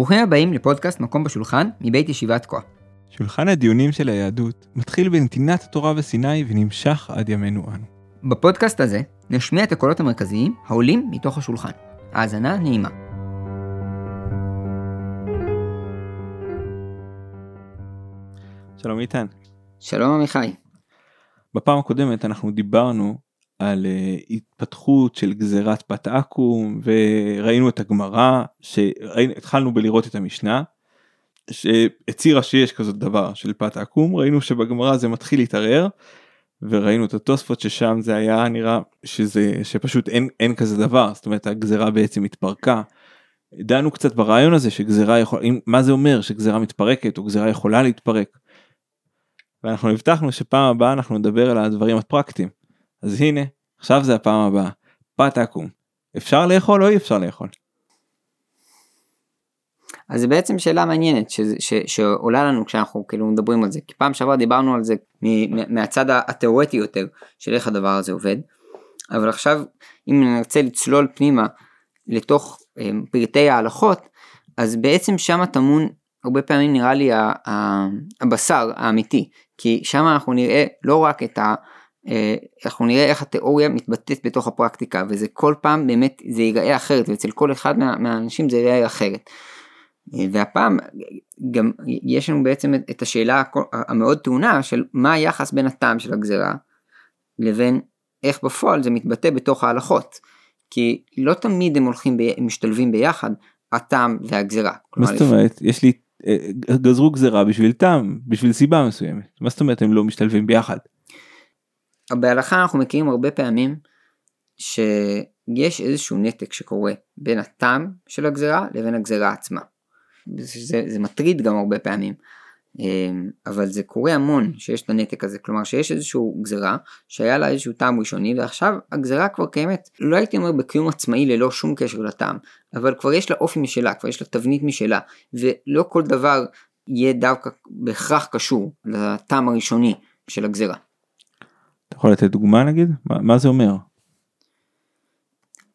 ברוכים הבאים לפודקאסט מקום בשולחן מבית ישיבת כה. שולחן הדיונים של היהדות מתחיל בנתינת התורה בסיני ונמשך עד ימינו אנו. בפודקאסט הזה נשמיע את הקולות המרכזיים העולים מתוך השולחן. האזנה נעימה. שלום איתן. שלום עמיחי. בפעם הקודמת אנחנו דיברנו על uh, התפתחות של גזירת בת עכו"ם וראינו את הגמרא שהתחלנו בלראות את המשנה שהצהירה שיש כזאת דבר של פת עכו"ם ראינו שבגמרא זה מתחיל להתערער וראינו את התוספות ששם זה היה נראה שזה שפשוט אין אין כזה דבר זאת אומרת הגזירה בעצם התפרקה. דנו קצת ברעיון הזה שגזירה יכול מה זה אומר שגזירה מתפרקת או גזירה יכולה להתפרק. ואנחנו הבטחנו שפעם הבאה אנחנו נדבר על הדברים הפרקטיים. אז הנה עכשיו זה הפעם הבאה. פת עכו"ם. אפשר לאכול או אי אפשר לאכול. אז זה בעצם שאלה מעניינת ש, ש, שעולה לנו כשאנחנו כאילו מדברים על זה. כי פעם שעברה דיברנו על זה מ, מהצד התיאורטי יותר של איך הדבר הזה עובד. אבל עכשיו אם נרצה לצלול פנימה לתוך אה, פרטי ההלכות אז בעצם שם טמון הרבה פעמים נראה לי הבשר האמיתי. כי שם אנחנו נראה לא רק את ה... אה, אנחנו נראה איך התיאוריה מתבטאת בתוך הפרקטיקה וזה כל פעם באמת זה ייראה אחרת ואצל כל אחד מה, מהאנשים זה ייראה אחרת. אה, והפעם גם יש לנו בעצם את השאלה המאוד טעונה של מה היחס בין הטעם של הגזרה לבין איך בפועל זה מתבטא בתוך ההלכות. כי לא תמיד הם הולכים, ב... הם משתלבים ביחד, הטעם והגזרה. מה זאת אומרת? יש לי, אה, גזרו גזרה בשביל טעם, בשביל סיבה מסוימת. מה זאת אומרת הם לא משתלבים ביחד? בהלכה אנחנו מכירים הרבה פעמים שיש איזשהו נתק שקורה בין הטעם של הגזרה לבין הגזרה עצמה. זה, זה מטריד גם הרבה פעמים. אמ, אבל זה קורה המון שיש את הנתק הזה, כלומר שיש איזשהו גזרה שהיה לה איזשהו טעם ראשוני ועכשיו הגזרה כבר קיימת, לא הייתי אומר בקיום עצמאי ללא שום קשר לטעם, אבל כבר יש לה אופי משלה, כבר יש לה תבנית משלה, ולא כל דבר יהיה דווקא בהכרח קשור לטעם הראשוני של הגזרה. אתה יכול לתת דוגמה נגיד? מה, מה זה אומר?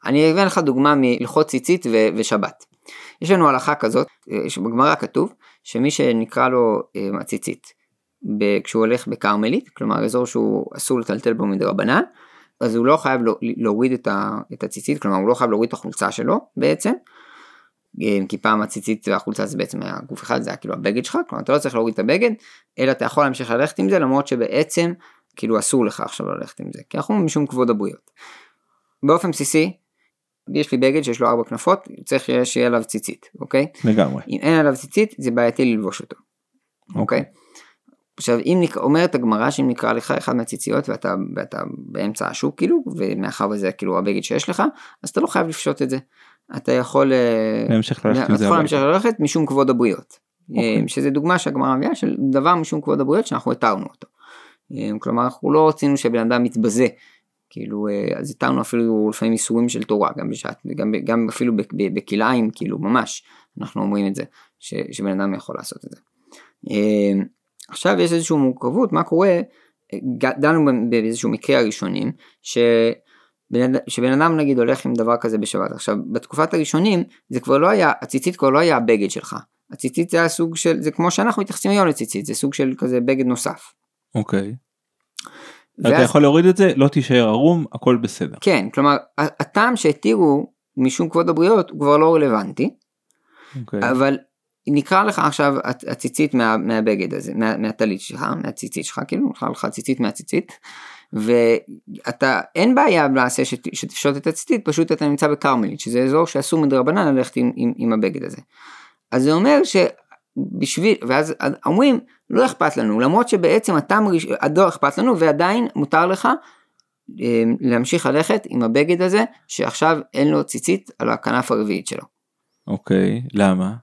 אני אביא לך דוגמה מהלכות ציצית ו- ושבת. יש לנו הלכה כזאת, אה, שבגמרא כתוב, שמי שנקרא לו אה, הציצית, כשהוא הולך בכרמלית, כלומר אזור שהוא אסור לטלטל בו מדרבנן, אז הוא לא חייב להוריד את הציצית, כלומר הוא לא חייב להוריד את החולצה שלו בעצם, אה, כי פעם הציצית והחולצה זה בעצם היה גוף אחד, זה היה כאילו הבגד שלך, כלומר אתה לא צריך להוריד את הבגד, אלא אתה יכול להמשיך ללכת עם זה, למרות שבעצם כאילו אסור לך עכשיו ללכת עם זה, כי אנחנו משום כבוד הבריות. באופן בסיסי, יש לי בגד שיש לו ארבע כנפות, צריך שיהיה עליו ציצית, אוקיי? לגמרי. אם אין עליו ציצית, זה בעייתי ללבוש אותו, אוקיי? עכשיו אם נק... אומרת הגמרא שאם נקרא לך אחד מהציציות ואתה, ואתה באמצע השוק כאילו ומאחר וזה כאילו הבגד שיש לך אז אתה לא חייב לפשוט את זה. אתה יכול אה, להמשיך ללכת, אתה יכול להמשיך ללכת משום כבוד הבריות. אוקיי. אה, שזה דוגמה שהגמרא מביאה של דבר משום כבוד הבריות שאנחנו התרנו אותו. אה, כלומר אנחנו לא רצינו שבן אדם יתבזה כאילו אה, אז התרנו אפילו לפעמים איסורים של תורה גם בשעת גם, גם אפילו בכלאיים כאילו ממש אנחנו אומרים את זה ש, שבן אדם יכול לעשות את זה. אה, עכשיו יש איזושהי מורכבות מה קורה דנו באיזשהו מקרה הראשונים שבן, שבן אדם נגיד הולך עם דבר כזה בשבת עכשיו בתקופת הראשונים זה כבר לא היה הציצית כבר לא היה הבגד שלך הציצית זה הסוג של זה כמו שאנחנו מתייחסים היום לציצית זה סוג של כזה בגד נוסף. אוקיי. ואז... אתה יכול להוריד את זה, לא תישאר ערום, הכל בסדר. כן, כלומר, הטעם שהתירו משום כבוד הבריות הוא כבר לא רלוונטי, okay. אוקיי. אבל נקרא לך עכשיו הציצית מה, מהבגד הזה, מה, מהטלית שלך, מהציצית שלך, כאילו, נקרא לך ציצית מהציצית, ואתה, אין בעיה למעשה שתפשוט את הציצית, פשוט אתה נמצא בכרמלית, שזה אזור שאסור מדרבנן ללכת עם, עם, עם הבגד הזה. אז זה אומר שבשביל, ואז אומרים, לא אכפת לנו, למרות שבעצם אתה מרגיש, לא אכפת לנו ועדיין מותר לך אמ, להמשיך ללכת עם הבגד הזה שעכשיו אין לו ציצית על הכנף הרביעית שלו. אוקיי, למה?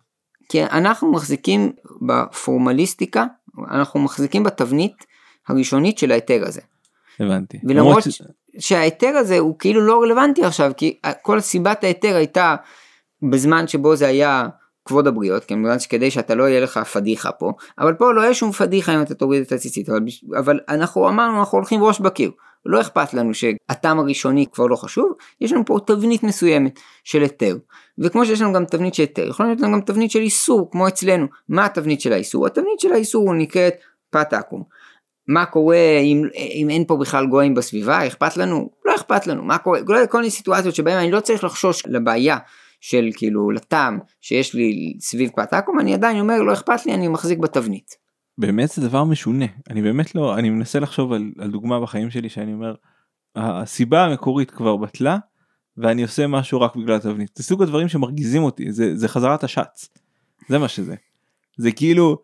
כי אנחנו מחזיקים בפורמליסטיקה, אנחנו מחזיקים בתבנית הראשונית של ההיתר הזה. הבנתי. ולמרות ש... שההיתר הזה הוא כאילו לא רלוונטי עכשיו, כי כל סיבת ההיתר הייתה בזמן שבו זה היה כבוד הבריות, כמובן שכדי שאתה לא יהיה לך פדיחה פה, אבל פה לא יהיה שום פדיחה אם אתה תוריד את הציצית, אבל, אבל אנחנו אמרנו אנחנו הולכים ראש בקיר, לא אכפת לנו שהטעם הראשוני כבר לא חשוב, יש לנו פה תבנית מסוימת של היתר. וכמו שיש לנו גם תבנית של היתר, יכול להיות לנו גם תבנית של איסור, כמו אצלנו. מה התבנית של האיסור? התבנית של האיסור נקראת פת עקום. מה קורה אם, אם אין פה בכלל גויים בסביבה, אכפת לנו? לא אכפת לנו, מה קורה? כל מיני סיטואציות שבהן אני לא צריך לחשוש לבעיה של כאילו לטעם שיש לי סביב פת עקום, אני עדיין אומר לא אכפת לי, אני מחזיק בתבנית. באמת זה דבר משונה, אני באמת לא, אני מנסה לחשוב על, על דוגמה בחיים שלי שאני אומר, הסיבה המקורית כבר בטלה, ואני עושה משהו רק בגלל התבנית. זה סוג הדברים שמרגיזים אותי, זה, זה חזרת השץ, זה מה שזה. זה כאילו,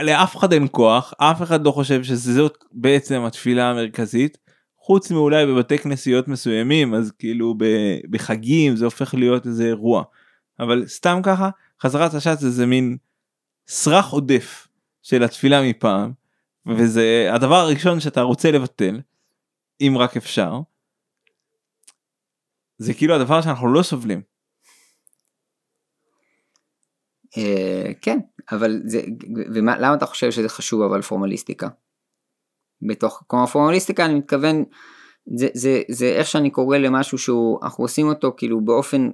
לאף אחד אין כוח, אף אחד לא חושב שזאת בעצם התפילה המרכזית, חוץ מאולי בבתי כנסיות מסוימים, אז כאילו בחגים זה הופך להיות איזה אירוע. אבל סתם ככה, חזרת השץ זה מין סרח עודף של התפילה מפעם, וזה הדבר הראשון שאתה רוצה לבטל, אם רק אפשר. זה כאילו הדבר שאנחנו לא סובלים. אה, כן, אבל זה, ולמה אתה חושב שזה חשוב אבל פורמליסטיקה? בתוך, כלומר פורמליסטיקה אני מתכוון, זה, זה, זה איך שאני קורא למשהו שהוא, אנחנו עושים אותו כאילו באופן,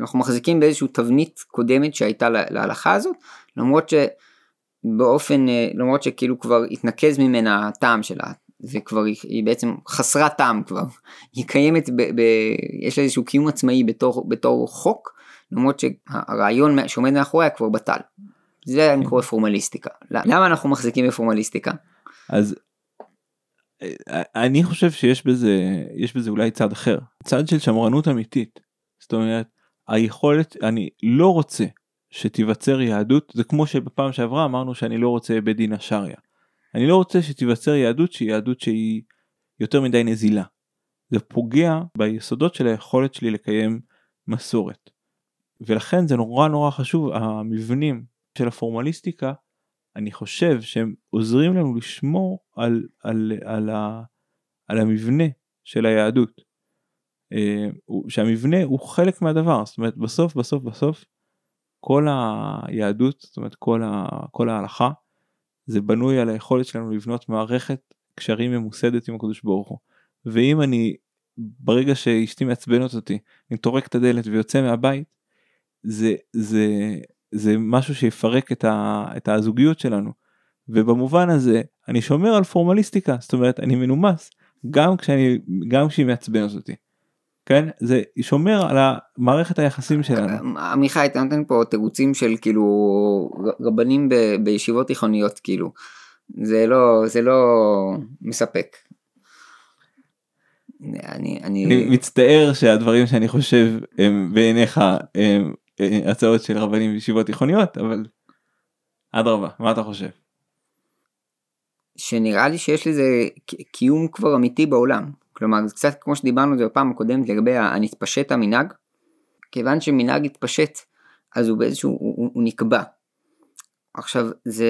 אנחנו מחזיקים באיזושהי תבנית קודמת שהייתה להלכה הזאת, למרות שבאופן, למרות שכאילו כבר התנקז ממנה הטעם שלה, וכבר היא, היא בעצם חסרת טעם כבר, היא קיימת, ב, ב, יש לה איזשהו קיום עצמאי בתור, בתור חוק, למרות שהרעיון שעומד מאחוריה כבר בטל. זה אני קורא פורמליסטיקה. למה אנחנו מחזיקים בפורמליסטיקה? אז אני חושב שיש בזה יש בזה אולי צד אחר צד של שמרנות אמיתית זאת אומרת היכולת אני לא רוצה שתיווצר יהדות זה כמו שבפעם שעברה אמרנו שאני לא רוצה בית דין השריה. אני לא רוצה שתיווצר יהדות שהיא יהדות שהיא יותר מדי נזילה. זה פוגע ביסודות של היכולת שלי לקיים מסורת. ולכן זה נורא נורא חשוב המבנים של הפורמליסטיקה אני חושב שהם עוזרים לנו לשמור על, על, על, ה, על המבנה של היהדות. אה, שהמבנה הוא חלק מהדבר זאת אומרת בסוף בסוף בסוף כל היהדות זאת אומרת כל, ה, כל ההלכה זה בנוי על היכולת שלנו לבנות מערכת קשרים ממוסדת עם הקדוש ברוך הוא ואם אני ברגע שאשתי מעצבנת אותי אני טורק את הדלת ויוצא מהבית זה זה זה משהו שיפרק את, ה, את הזוגיות שלנו. ובמובן הזה אני שומר על פורמליסטיקה זאת אומרת אני מנומס גם כשאני גם כשהיא מעצבנת אותי. כן זה שומר על המערכת היחסים שלנו. עמיחי אתה נותן פה תירוצים של כאילו רבנים ב, בישיבות תיכוניות כאילו זה לא זה לא מספק. אני, אני... אני מצטער שהדברים שאני חושב הם בעיניך הם אה, הצעות של רבנים בישיבות תיכוניות אבל אדרבה מה אתה חושב? שנראה לי שיש לזה קיום כבר אמיתי בעולם. כלומר זה קצת כמו שדיברנו על זה בפעם הקודמת לגבי הנתפשט המנהג. כיוון שמנהג התפשט אז הוא באיזשהו הוא, הוא, הוא נקבע. עכשיו זה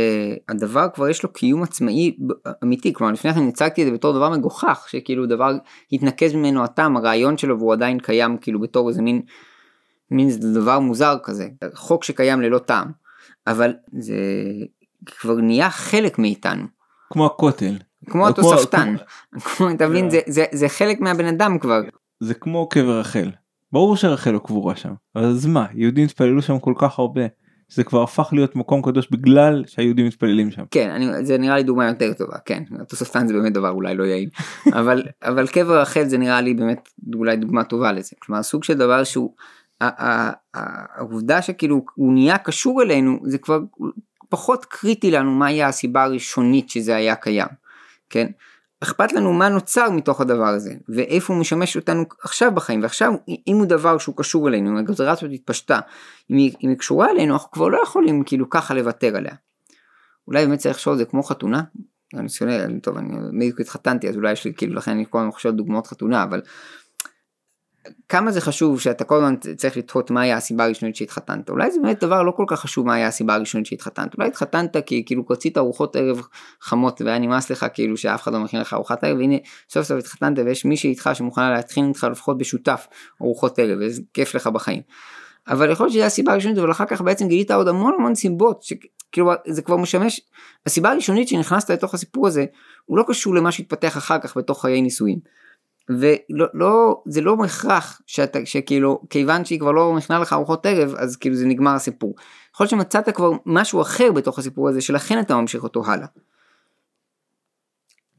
הדבר כבר יש לו קיום עצמאי אמיתי. כלומר לפני כן הצגתי את זה בתור דבר מגוחך שכאילו דבר התנקז ממנו הטעם הרעיון שלו והוא עדיין קיים כאילו בתור איזה מין מין דבר מוזר כזה, חוק שקיים ללא טעם, אבל זה כבר נהיה חלק מאיתנו. כמו הכותל. כמו התוספתן, כמו, אתה מבין, זה, זה, זה חלק מהבן אדם כבר. זה כמו קבר רחל, ברור שרחל לא קבורה שם, אז מה, יהודים התפללו שם כל כך הרבה. זה כבר הפך להיות מקום קדוש בגלל שהיהודים מתפללים שם. כן, אני, זה נראה לי דוגמה יותר טובה, כן, התוספתן זה באמת דבר אולי לא יעיל, אבל, אבל קבר רחל זה נראה לי באמת אולי דוגמה טובה לזה, כלומר סוג של דבר שהוא העובדה שכאילו הוא נהיה קשור אלינו זה כבר פחות קריטי לנו מה היה הסיבה הראשונית שזה היה קיים, כן? אכפת לנו מה נוצר מתוך הדבר הזה ואיפה הוא משמש אותנו עכשיו בחיים ועכשיו אם הוא דבר שהוא קשור אלינו אם הגזרה הזאת התפשטה אם היא, אם היא קשורה אלינו אנחנו כבר לא יכולים כאילו ככה לוותר עליה. אולי באמת צריך לחשוב על זה כמו חתונה. אני שונא, טוב אני בדיוק התחתנתי אז אולי יש לי כאילו לכן אני כל הזמן חושב על דוגמאות חתונה אבל כמה זה חשוב שאתה כל הזמן צריך לתהות מה היה הסיבה הראשונית שהתחתנת אולי זה באמת דבר לא כל כך חשוב מה היה הסיבה הראשונית שהתחתנת אולי התחתנת כי כאילו רצית ארוחות ערב חמות והיה נמאס לך כאילו שאף אחד לא מכין לך ארוחת ערב והנה סוף סוף התחתנת ויש מישהי איתך שמוכנה להתחיל איתך לפחות בשותף ארוחות ערב וזה כיף לך בחיים. אבל יכול להיות שזו הסיבה הראשונית אבל אחר כך בעצם גילית עוד המון המון סיבות שכאילו זה כבר משמש הסיבה הראשונית שנכנסת לתוך הסיפור הזה הוא לא קשור למה שהתפתח אחר כך בתוך חיי נישואין. ולא לא זה לא בהכרח שאתה שכאילו כיוון שהיא כבר לא מכנה לך ארוחות ערב אז כאילו זה נגמר הסיפור. יכול להיות שמצאת כבר משהו אחר בתוך הסיפור הזה שלכן אתה ממשיך אותו הלאה.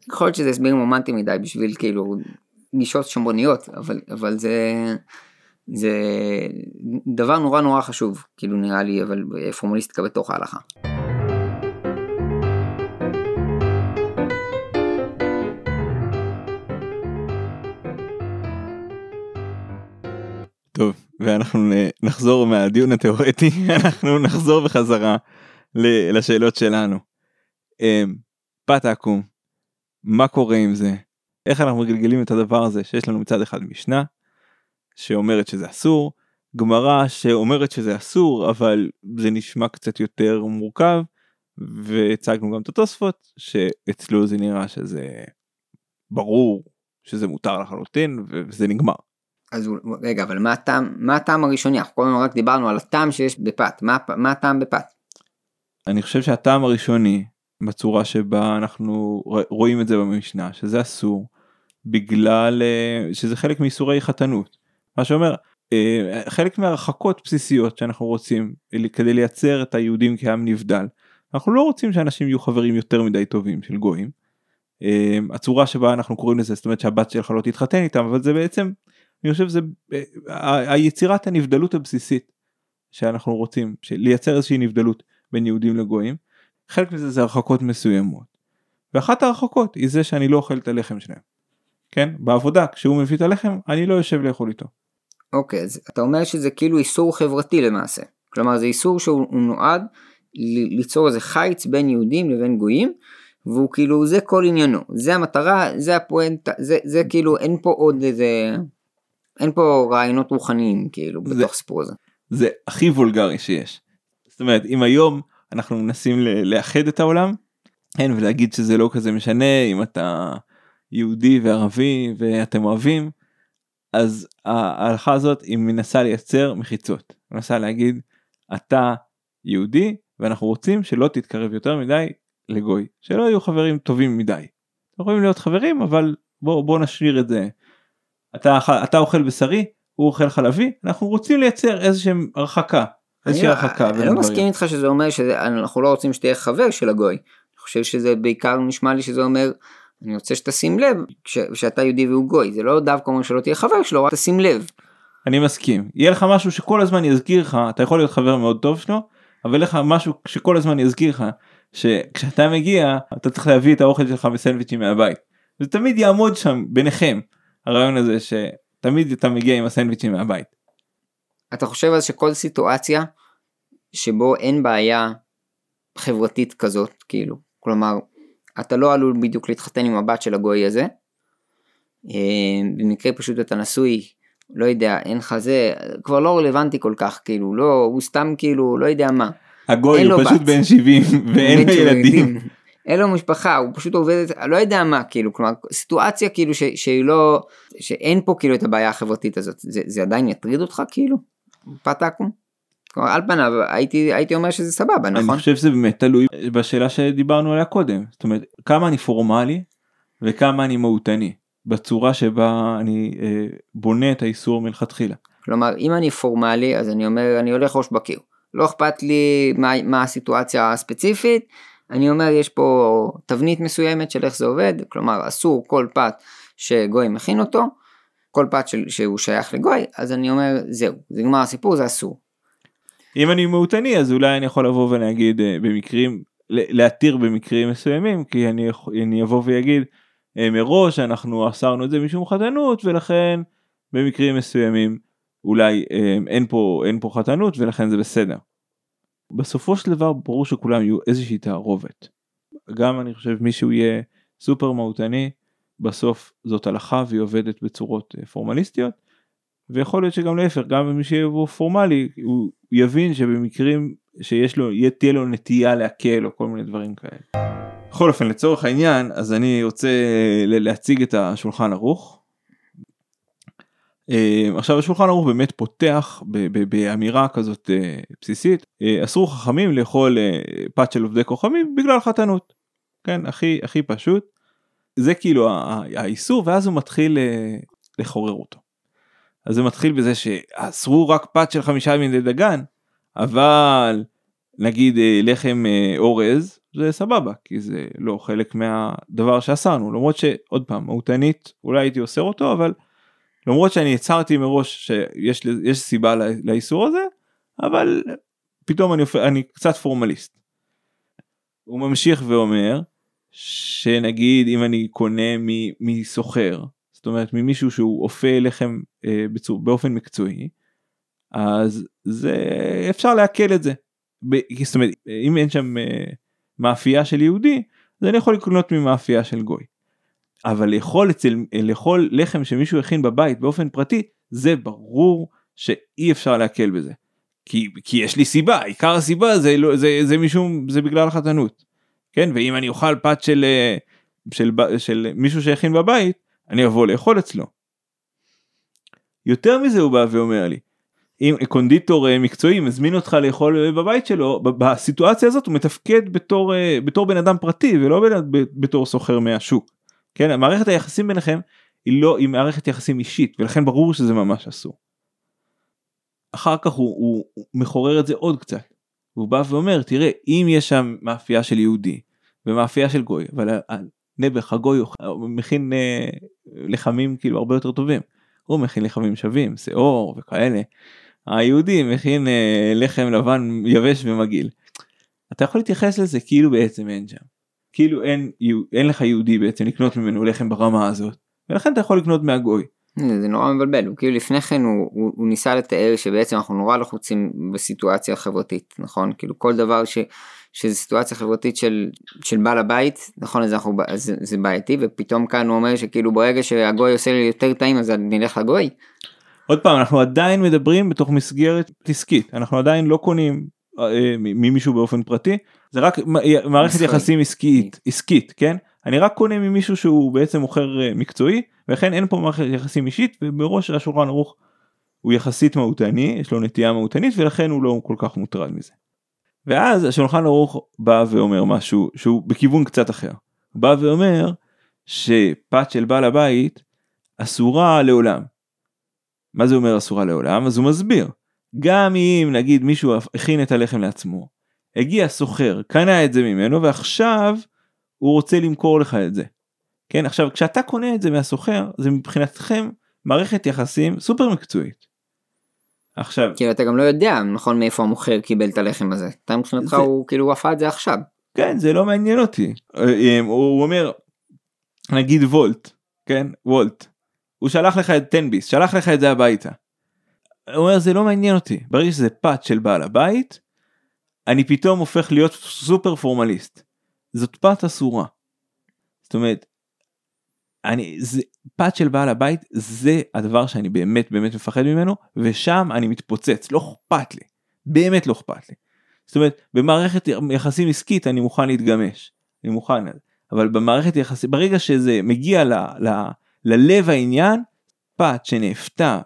יכול להיות שזה הסברים רומנטיים מדי בשביל כאילו גישות שמרניות אבל אבל זה זה דבר נורא נורא חשוב כאילו נראה לי אבל פורמליסטיקה בתוך ההלכה. ואנחנו נחזור מהדיון התיאורטי אנחנו נחזור בחזרה לשאלות שלנו. פת אמ, עקום מה קורה עם זה איך אנחנו מגלגלים את הדבר הזה שיש לנו מצד אחד משנה שאומרת שזה אסור גמרא שאומרת שזה אסור אבל זה נשמע קצת יותר מורכב והצגנו גם את התוספות שאצלו זה נראה שזה ברור שזה מותר לחלוטין וזה נגמר. אז רגע אבל מה הטעם מה הטעם הראשוני אנחנו קודם רק דיברנו על הטעם שיש בפת מה, מה הטעם בפת. אני חושב שהטעם הראשוני בצורה שבה אנחנו רואים את זה במשנה שזה אסור בגלל אה, שזה חלק מאיסורי חתנות. מה שאומר אה, חלק מהרחקות בסיסיות שאנחנו רוצים כדי לייצר את היהודים כעם נבדל. אנחנו לא רוצים שאנשים יהיו חברים יותר מדי טובים של גויים. אה, הצורה שבה אנחנו קוראים לזה זאת אומרת שהבת שלך לא תתחתן איתם אבל זה בעצם אני חושב שזה היצירת הנבדלות הבסיסית שאנחנו רוצים לייצר איזושהי נבדלות בין יהודים לגויים. חלק מזה זה הרחקות מסוימות. ואחת ההרחקות היא זה שאני לא אוכל את הלחם שלהם. כן בעבודה כשהוא מביא את הלחם אני לא יושב לאכול איתו. אוקיי אז אתה אומר שזה כאילו איסור חברתי למעשה כלומר זה איסור שהוא נועד ליצור איזה חיץ בין יהודים לבין גויים והוא כאילו זה כל עניינו זה המטרה זה הפואנטה זה זה כאילו אין פה עוד איזה אין פה רעיונות רוחניים כאילו זה, בתוך סיפור הזה. זה הכי וולגרי שיש. זאת אומרת אם היום אנחנו מנסים לאחד את העולם כן ולהגיד שזה לא כזה משנה אם אתה יהודי וערבי ואתם אוהבים אז ההלכה הזאת היא מנסה לייצר מחיצות מנסה להגיד אתה יהודי ואנחנו רוצים שלא תתקרב יותר מדי לגוי שלא יהיו חברים טובים מדי. יכולים להיות חברים אבל בוא בוא נשאיר את זה. אתה אתה אוכל בשרי הוא אוכל חלבי אנחנו רוצים לייצר איזה שהם הרחקה. איזושהי הרחקה. אני לא מסכים איתך שזה אומר שאנחנו לא רוצים שתהיה חבר של הגוי. אני חושב שזה בעיקר נשמע לי שזה אומר אני רוצה שתשים לב ש, שאתה יהודי והוא גוי זה לא דווקא אומר שלא תהיה חבר שלו רק תשים לב. אני מסכים יהיה לך משהו שכל הזמן יזכיר לך אתה יכול להיות חבר מאוד טוב שלו אבל לך משהו שכל הזמן יזכיר לך שכשאתה מגיע אתה צריך להביא את האוכל שלך בסנדוויצ'ים מהבית. זה תמיד יעמוד שם ביניכם הרעיון הזה שתמיד אתה מגיע עם הסנדוויצ'ים מהבית. אתה חושב אז שכל סיטואציה שבו אין בעיה חברתית כזאת כאילו כלומר אתה לא עלול בדיוק להתחתן עם הבת של הגוי הזה. אה, במקרה פשוט אתה נשוי, לא יודע, אין לך זה, כבר לא רלוונטי כל כך, כאילו, לא, הוא סתם כאילו, לא יודע מה. הגוי הוא פשוט בן 70 ואין לו ילדים. אין לו משפחה, הוא פשוט עובד, לא יודע מה, כאילו, כלומר, סיטואציה כאילו ש, שהיא לא, שאין פה כאילו את הבעיה החברתית הזאת, זה, זה עדיין יטריד אותך כאילו? פתקום? כלומר על פניו הייתי הייתי אומר שזה סבבה נכון? אני חושב שזה באמת תלוי בשאלה שדיברנו עליה קודם זאת אומרת כמה אני פורמלי וכמה אני מהותני בצורה שבה אני אה, בונה את האיסור מלכתחילה. כלומר אם אני פורמלי אז אני אומר אני הולך ראש בקיר לא אכפת לי מה, מה הסיטואציה הספציפית אני אומר יש פה תבנית מסוימת של איך זה עובד כלומר אסור כל פת שגוי מכין אותו כל פת של, שהוא שייך לגוי אז אני אומר זהו זה נגמר הסיפור זה אסור אם אני מהותני אז אולי אני יכול לבוא ולהגיד אה, במקרים להתיר במקרים מסוימים כי אני, אני אבוא ויגיד אה, מראש אנחנו אסרנו את זה משום חתנות ולכן במקרים מסוימים אולי אה, אין פה אין פה חתנות ולכן זה בסדר. בסופו של דבר ברור שכולם יהיו איזושהי תערובת. גם אני חושב מישהו יהיה סופר מהותני בסוף זאת הלכה והיא עובדת בצורות פורמליסטיות ויכול להיות שגם להפך גם מי שיבוא פורמלי הוא יבין שבמקרים שיש לו תהיה לו נטייה להקל או כל מיני דברים כאלה. בכל אופן לצורך העניין אז אני רוצה להציג את השולחן ערוך. אה, עכשיו השולחן ערוך באמת פותח באמירה כזאת אה, בסיסית אה, אסרו חכמים לאכול פת של עובדי כוכבים בגלל חתנות. כן הכי הכי פשוט. זה כאילו האיסור ואז הוא מתחיל לחורר אותו. אז זה מתחיל בזה שאסרו רק פת של חמישה ימים לדגן אבל נגיד לחם אורז זה סבבה כי זה לא חלק מהדבר שאסרנו למרות שעוד פעם מהותנית אולי הייתי אוסר אותו אבל למרות שאני הצהרתי מראש שיש סיבה לא- לאיסור הזה אבל פתאום אני, אני קצת פורמליסט. הוא ממשיך ואומר שנגיד אם אני קונה מסוחר זאת אומרת ממישהו שהוא אופה לחם אה, בצור, באופן מקצועי אז זה אפשר לעכל את זה. ב- זאת אומרת אם אין שם אה, מאפייה של יהודי אז אני יכול לקנות ממאפייה של גוי. אבל לאכול אצל לאכול לחם שמישהו הכין בבית באופן פרטי זה ברור שאי אפשר להקל בזה. כי, כי יש לי סיבה עיקר הסיבה זה לא זה זה משום זה בגלל החתנות. כן ואם אני אוכל פת של אה, של, של, של מישהו שהכין בבית אני אבוא לאכול אצלו. יותר מזה הוא בא ואומר לי אם קונדיטור אה, מקצועי מזמין אותך לאכול אה, בבית שלו בסיטואציה הזאת הוא מתפקד בתור בתור בן אדם פרטי ולא בתור סוחר מהשוק. כן מערכת היחסים ביניכם היא לא היא מערכת יחסים אישית ולכן ברור שזה ממש אסור. אחר כך הוא, הוא, הוא מחורר את זה עוד קצת. הוא בא ואומר תראה אם יש שם מאפייה של יהודי ומאפייה של גוי אבל הנעבך הגוי הוא מכין אה, לחמים כאילו הרבה יותר טובים. הוא מכין לחמים שווים שיעור וכאלה. היהודי מכין אה, לחם לבן יבש ומגעיל. אתה יכול להתייחס לזה כאילו בעצם אין שם. כאילו אין, אין לך יהודי בעצם לקנות ממנו לחם ברמה הזאת. ולכן אתה יכול לקנות מהגוי. זה נורא מבלבל הוא כאילו לפני כן הוא, הוא, הוא ניסה לתאר שבעצם אנחנו נורא לחוצים בסיטואציה חברתית נכון כאילו כל דבר ש, שזה סיטואציה חברתית של, של בעל הבית נכון אז אנחנו אז זה, זה בעייתי ופתאום כאן הוא אומר שכאילו ברגע שהגוי עושה לי יותר טעים אז אני נלך לגוי. עוד פעם אנחנו עדיין מדברים בתוך מסגרת עסקית אנחנו עדיין לא קונים ממישהו באופן פרטי זה רק מ- מערכת. יחסים עסקית עסקית כן אני רק קונה ממישהו שהוא בעצם מוכר אה, מקצועי ולכן אין פה מערכת יחסים אישית ובראש השולחן ערוך הוא יחסית מהותני יש לו נטייה מהותנית ולכן הוא לא כל כך מוטרד מזה. ואז השולחן ערוך בא ואומר משהו שהוא בכיוון קצת אחר. הוא בא ואומר שפת של בעל הבית אסורה לעולם. מה זה אומר אסורה לעולם? אז הוא מסביר. גם אם נגיד מישהו הכין את הלחם לעצמו, הגיע סוחר, קנה את זה ממנו ועכשיו הוא רוצה למכור לך את זה. כן, עכשיו כשאתה קונה את זה מהסוחר, זה מבחינתכם מערכת יחסים סופר מקצועית. עכשיו, כאילו אתה גם לא יודע נכון מאיפה המוכר קיבל את הלחם הזה. אתה מבחינתך זה- הוא כאילו הוא עפה את זה עכשיו. כן, זה לא מעניין אותי. אה, הוא אומר, נגיד וולט, כן, וולט, הוא שלח לך את 10 ביס, שלח לך את זה הביתה. הוא אומר, זה לא מעניין אותי. ברגע שזה פת של בעל הבית, אני פתאום הופך להיות סופר פורמליסט. זאת פת אסורה. זאת אומרת, אני, זה, פת של בעל הבית זה הדבר שאני באמת באמת מפחד ממנו, ושם אני מתפוצץ, לא אכפת לי. באמת לא אכפת לי. זאת אומרת, במערכת יחסים עסקית אני מוכן להתגמש. אני מוכן. אבל במערכת יחסים, ברגע שזה מגיע ל, ל, ללב העניין, פת שנאפתה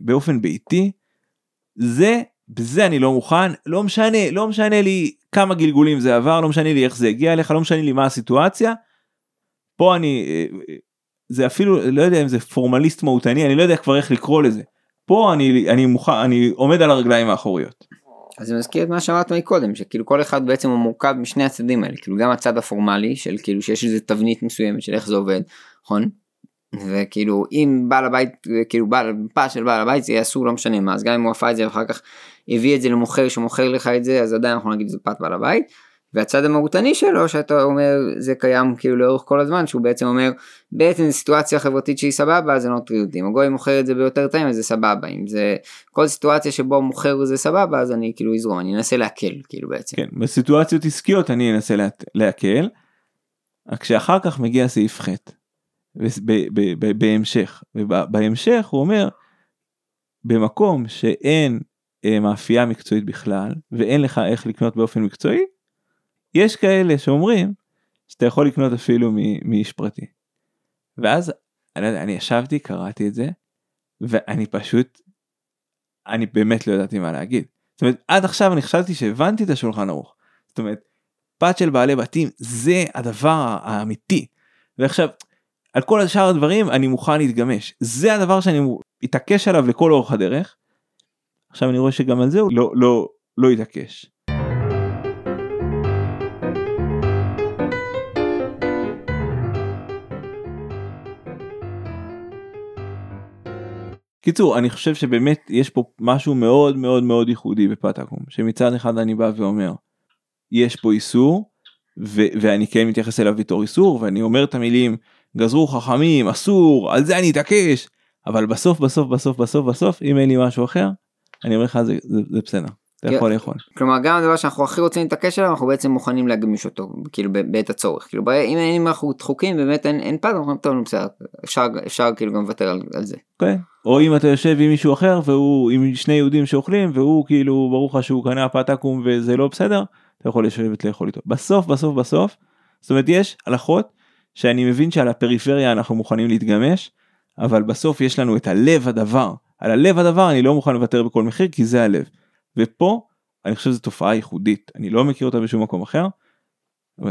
באופן ביתי, זה, בזה אני לא מוכן, לא משנה, לא משנה לי כמה גלגולים זה עבר, לא משנה לי איך זה הגיע אליך, לא משנה לי מה הסיטואציה. פה אני, אה, אה, זה אפילו, לא יודע אם זה פורמליסט מהותני, אני לא יודע כבר איך לקרוא לזה. פה אני, אני מוכן, אני עומד על הרגליים האחוריות. אז זה מזכיר את מה שאמרת מקודם שכאילו כל אחד בעצם הוא מורכב משני הצדדים האלה כאילו גם הצד הפורמלי של כאילו שיש איזה תבנית מסוימת של איך זה עובד נכון וכאילו אם בעל הבית כאילו בעל פס של בעל הבית זה יהיה אסור לא משנה מה אז גם אם הוא עפה את זה ואחר כך הביא את זה למוכר שמוכר לך את זה אז עדיין אנחנו נגיד זה פת בעל הבית. והצד המהותני שלו שאתה אומר זה קיים כאילו לאורך כל הזמן שהוא בעצם אומר בעצם סיטואציה חברתית שהיא סבבה זה לא אותי אם הגוי מוכר את זה ביותר טעים אז זה סבבה. אם זה כל סיטואציה שבו מוכר זה סבבה אז אני כאילו אזרום אני אנסה להקל כאילו בעצם. כן, בסיטואציות עסקיות אני אנסה לה- להקל, רק שאחר כך מגיע סעיף ח' בהמשך, ובהמשך הוא אומר, במקום שאין אה, מאפייה מקצועית בכלל, ואין לך איך לקנות באופן מקצועי, יש כאלה שאומרים שאתה יכול לקנות אפילו מאיש פרטי. ואז אני, לא אני ישבתי, קראתי את זה, ואני פשוט, אני באמת לא ידעתי מה להגיד. זאת אומרת, עד עכשיו אני חשבתי שהבנתי את השולחן ערוך. זאת אומרת, פת של בעלי בתים זה הדבר האמיתי. ועכשיו, על כל השאר הדברים אני מוכן להתגמש. זה הדבר שאני אתעקש עליו לכל אורך הדרך. עכשיו אני רואה שגם על זה הוא לא, לא, לא יתעקש. קיצור אני חושב שבאמת יש פה משהו מאוד מאוד מאוד ייחודי בפתקום שמצד אחד אני בא ואומר יש פה איסור ו- ואני כן מתייחס אליו בתור איסור ואני אומר את המילים גזרו חכמים אסור על זה אני אתעקש אבל בסוף בסוף בסוף בסוף בסוף אם אין לי משהו אחר אני אומר לך זה, זה, זה בסדר. אתה כן. יכול לאכול. כלומר גם הדבר שאנחנו הכי רוצים להתעקש עליו אנחנו בעצם מוכנים להגמיש אותו כאילו בעת הצורך כאילו אם אם אנחנו דחוקים באמת אין, אין פת אנחנו טוב בסדר אפשר אפשר כאילו גם לוותר על, על זה. כן. או אם אתה יושב עם מישהו אחר והוא עם שני יהודים שאוכלים והוא כאילו ברור לך שהוא קנה פת וזה לא בסדר אתה יכול לשבת לאכול איתו בסוף בסוף בסוף זאת אומרת יש הלכות שאני מבין שעל הפריפריה אנחנו מוכנים להתגמש אבל בסוף יש לנו את הלב הדבר על הלב הדבר אני לא מוכן לוותר בכל מחיר כי זה הלב. ופה אני חושב שזו תופעה ייחודית אני לא מכיר אותה בשום מקום אחר.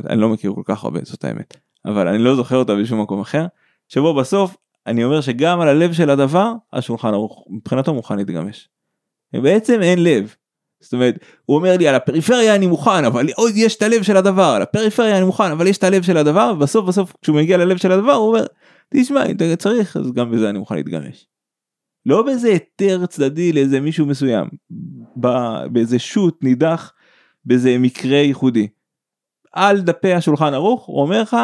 אני לא מכיר כל כך הרבה זאת האמת אבל אני לא זוכר אותה בשום מקום אחר שבו בסוף אני אומר שגם על הלב של הדבר השולחן ערוך מבחינתו מוכן להתגמש. בעצם אין לב. זאת אומרת הוא אומר לי על הפריפריה אני מוכן אבל עוד יש את הלב של הדבר על הפריפריה אני מוכן אבל יש את הלב של הדבר ובסוף בסוף כשהוא מגיע ללב של הדבר הוא אומר תשמע אם אתה צריך אז גם בזה אני מוכן להתגמש. לא באיזה היתר צדדי לאיזה מישהו מסוים באיזה שוט נידח באיזה מקרה ייחודי. על דפי השולחן ערוך הוא אומר לך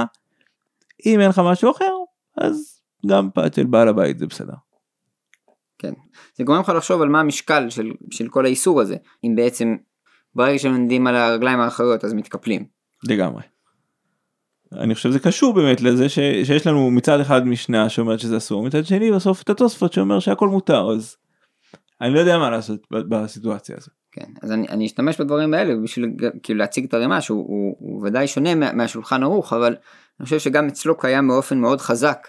אם אין לך משהו אחר אז גם פת של בעל הבית זה בסדר. כן. זה גורם לך לחשוב על מה המשקל של, של כל האיסור הזה אם בעצם ברגע עומדים על הרגליים האחריות אז מתקפלים. לגמרי. אני חושב שזה קשור באמת לזה ש, שיש לנו מצד אחד משנה שאומרת שזה אסור מצד שני בסוף את התוספות שאומר שהכל מותר אז אני לא יודע מה לעשות בסיטואציה הזאת. כן, אז אני, אני אשתמש בדברים האלה בשביל כאילו להציג את הרימה שהוא הוא, הוא ודאי שונה מה, מהשולחן ערוך אבל אני חושב שגם אצלו קיים באופן מאוד חזק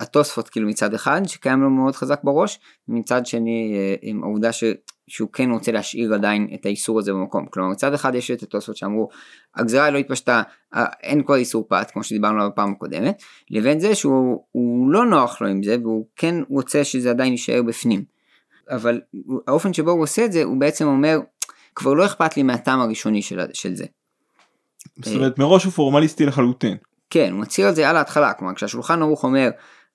התוספות כאילו מצד אחד שקיים לו מאוד חזק בראש מצד שני אה, עם העובדה ש, שהוא כן רוצה להשאיר עדיין את האיסור הזה במקום כלומר מצד אחד יש את התוספות שאמרו הגזרה לא התפשטה אה, אין כבר איסור פת כמו שדיברנו עליו בפעם הקודמת לבין זה שהוא הוא לא נוח לו עם זה והוא כן רוצה שזה עדיין יישאר בפנים. אבל האופן שבו הוא עושה את זה הוא בעצם אומר כבר לא אכפת לי מהטעם הראשוני של, של זה. זאת אומרת מראש הוא פורמליסטי לחלוטין. כן הוא מצהיר על זה על ההתחלה כלומר כשהשולחן ערוך אומר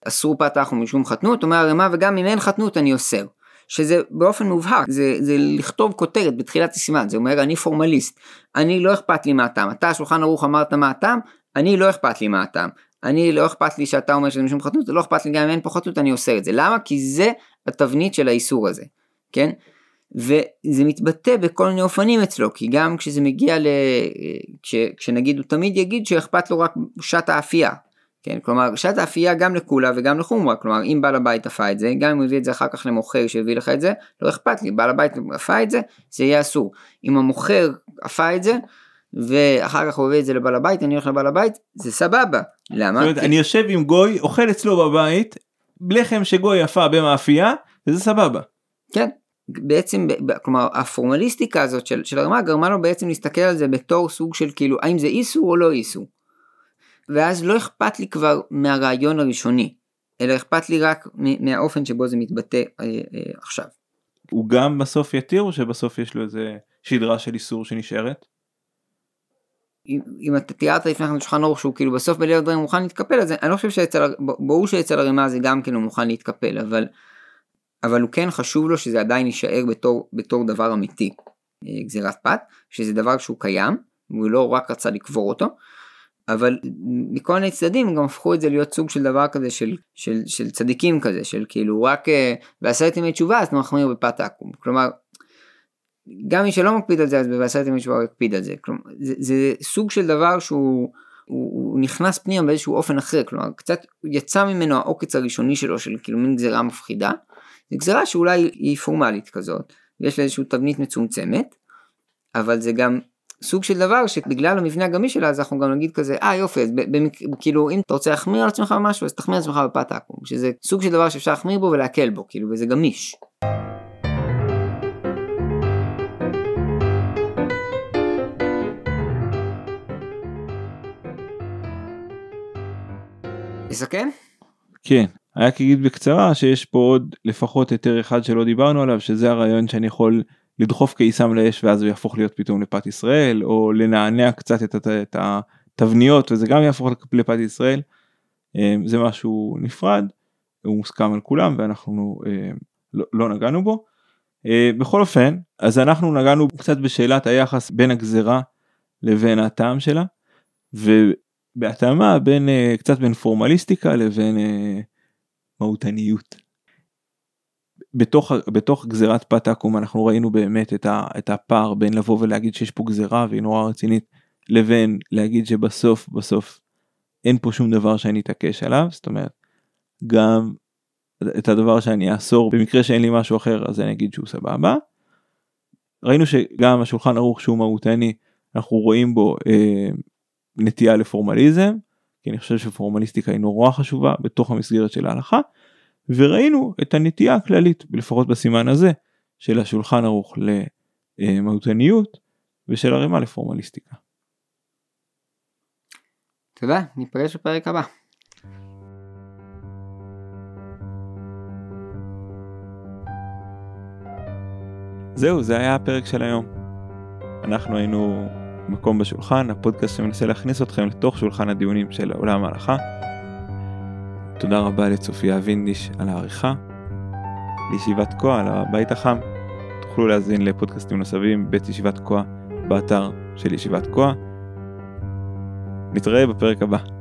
אסור פתח ומשום חתנות אומר הרמ"א וגם אם אין חתנות אני אוסר. שזה באופן מובהק זה, זה לכתוב כותרת בתחילת הסימן זה אומר אני פורמליסט אני לא אכפת לי מהטעם אתה השולחן ערוך אמרת מה הטעם אני לא אכפת לי מה הטעם אני לא אכפת לי שאתה אומר שזה משום חתנות לא אכפת לי גם אם אין פה חתנות אני אוסר את זה. למה? כי זה התבנית של האיסור הזה כן? וזה מתבטא בכל מיני אופנים אצלו כי גם כשזה מגיע ל... כש... כשנגיד הוא תמיד יגיד שאכפת לו רק שעת האפייה כן, כלומר שעת האפייה גם לקולה וגם לחומרה, כלומר אם בעל הבית אפה את זה, גם אם הוא הביא את זה אחר כך למוכר שהביא לך את זה, לא אכפת לי, בעל הבית אפה את זה, זה יהיה אסור. אם המוכר אפה את זה, ואחר כך הוא הביא את זה לבעל הבית, אני הולך לבעל הבית, זה סבבה. למה? זאת אומרת, כי- אני יושב עם גוי אוכל אצלו בבית לחם שגוי יפה במאפייה וזה סבבה. כן. בעצם, כלומר הפורמליסטיקה הזאת של, של הרמה גרמה לו בעצם להסתכל על זה בתור סוג של כאילו האם זה איסור או לא איסור. ואז לא אכפת לי כבר מהרעיון הראשוני, אלא אכפת לי רק מהאופן שבו זה מתבטא אה, אה, עכשיו. הוא גם בסוף יתיר או שבסוף יש לו איזה שדרה של איסור שנשארת? אם, אם אתה תיארת לפני כן שולחן ערוך שהוא כאילו בסוף בליל הדברים מוכן להתקפל אז אני לא חושב שאצל ברור שאצל הרימה זה גם כן הוא מוכן להתקפל אבל אבל הוא כן חשוב לו שזה עדיין יישאר בתור בתור דבר אמיתי אה, גזירת פת שזה דבר שהוא קיים והוא לא רק רצה לקבור אותו אבל מכל מיני צדדים גם הפכו את זה להיות סוג של דבר כזה של, של, של צדיקים כזה של כאילו רק אה, בעשרת ימי תשובה אז אתה מחמיר בפת עכו"ם כלומר גם מי שלא מקפיד על זה אז בעשרת ימי תשובה הוא יקפיד על זה. כלומר זה, זה סוג של דבר שהוא הוא, הוא נכנס פנימה באיזשהו אופן אחר. כלומר קצת יצא ממנו העוקץ הראשוני שלו של כאילו מין גזירה מפחידה. זו גזירה שאולי היא פורמלית כזאת ויש לה איזושהי תבנית מצומצמת אבל זה גם סוג של דבר שבגלל המבנה הגמיש שלה אז אנחנו גם נגיד כזה אה יופי אז במק... כאילו אם אתה רוצה להחמיר על עצמך משהו אז תחמיר על עצמך בפת עכו"ם שזה סוג של דבר שאפשר להחמיר בו ולהקל בו כאילו וזה גמיש. נסכם? כן, רק אגיד בקצרה שיש פה עוד לפחות היתר אחד שלא דיברנו עליו שזה הרעיון שאני יכול לדחוף קיסם לאש ואז הוא יהפוך להיות פתאום לפת ישראל או לנענע קצת את, התבניות וזה גם יהפוך לפת ישראל. אה, זה משהו נפרד, הוא מוסכם על כולם ואנחנו אה, לא, לא נגענו בו. אה, בכל אופן אז אנחנו נגענו קצת בשאלת היחס בין הגזרה לבין הטעם שלה. בהתאמה בין uh, קצת בין פורמליסטיקה לבין uh, מהותניות. בתוך, בתוך גזירת פת עקום אנחנו ראינו באמת את, ה, את הפער בין לבוא ולהגיד שיש פה גזירה והיא נורא רצינית לבין להגיד שבסוף בסוף אין פה שום דבר שאני אתעקש עליו זאת אומרת גם את הדבר שאני אאסור במקרה שאין לי משהו אחר אז אני אגיד שהוא סבבה. ראינו שגם השולחן ערוך שהוא מהותני אנחנו רואים בו אה, נטייה לפורמליזם, כי אני חושב שפורמליסטיקה היא נורא חשובה בתוך המסגרת של ההלכה, וראינו את הנטייה הכללית, לפחות בסימן הזה, של השולחן ערוך למהותניות ושל הרימה לפורמליסטיקה. תודה, ניפגש בפרק הבא. זהו, זה היה הפרק של היום. אנחנו היינו מקום בשולחן, הפודקאסט שמנסה להכניס אתכם לתוך שולחן הדיונים של עולם ההלכה. תודה רבה לצופיה וינדיש על העריכה, לישיבת כה על הבית החם. תוכלו להאזין לפודקאסטים נוספים בית ישיבת כה באתר של ישיבת כה. נתראה בפרק הבא.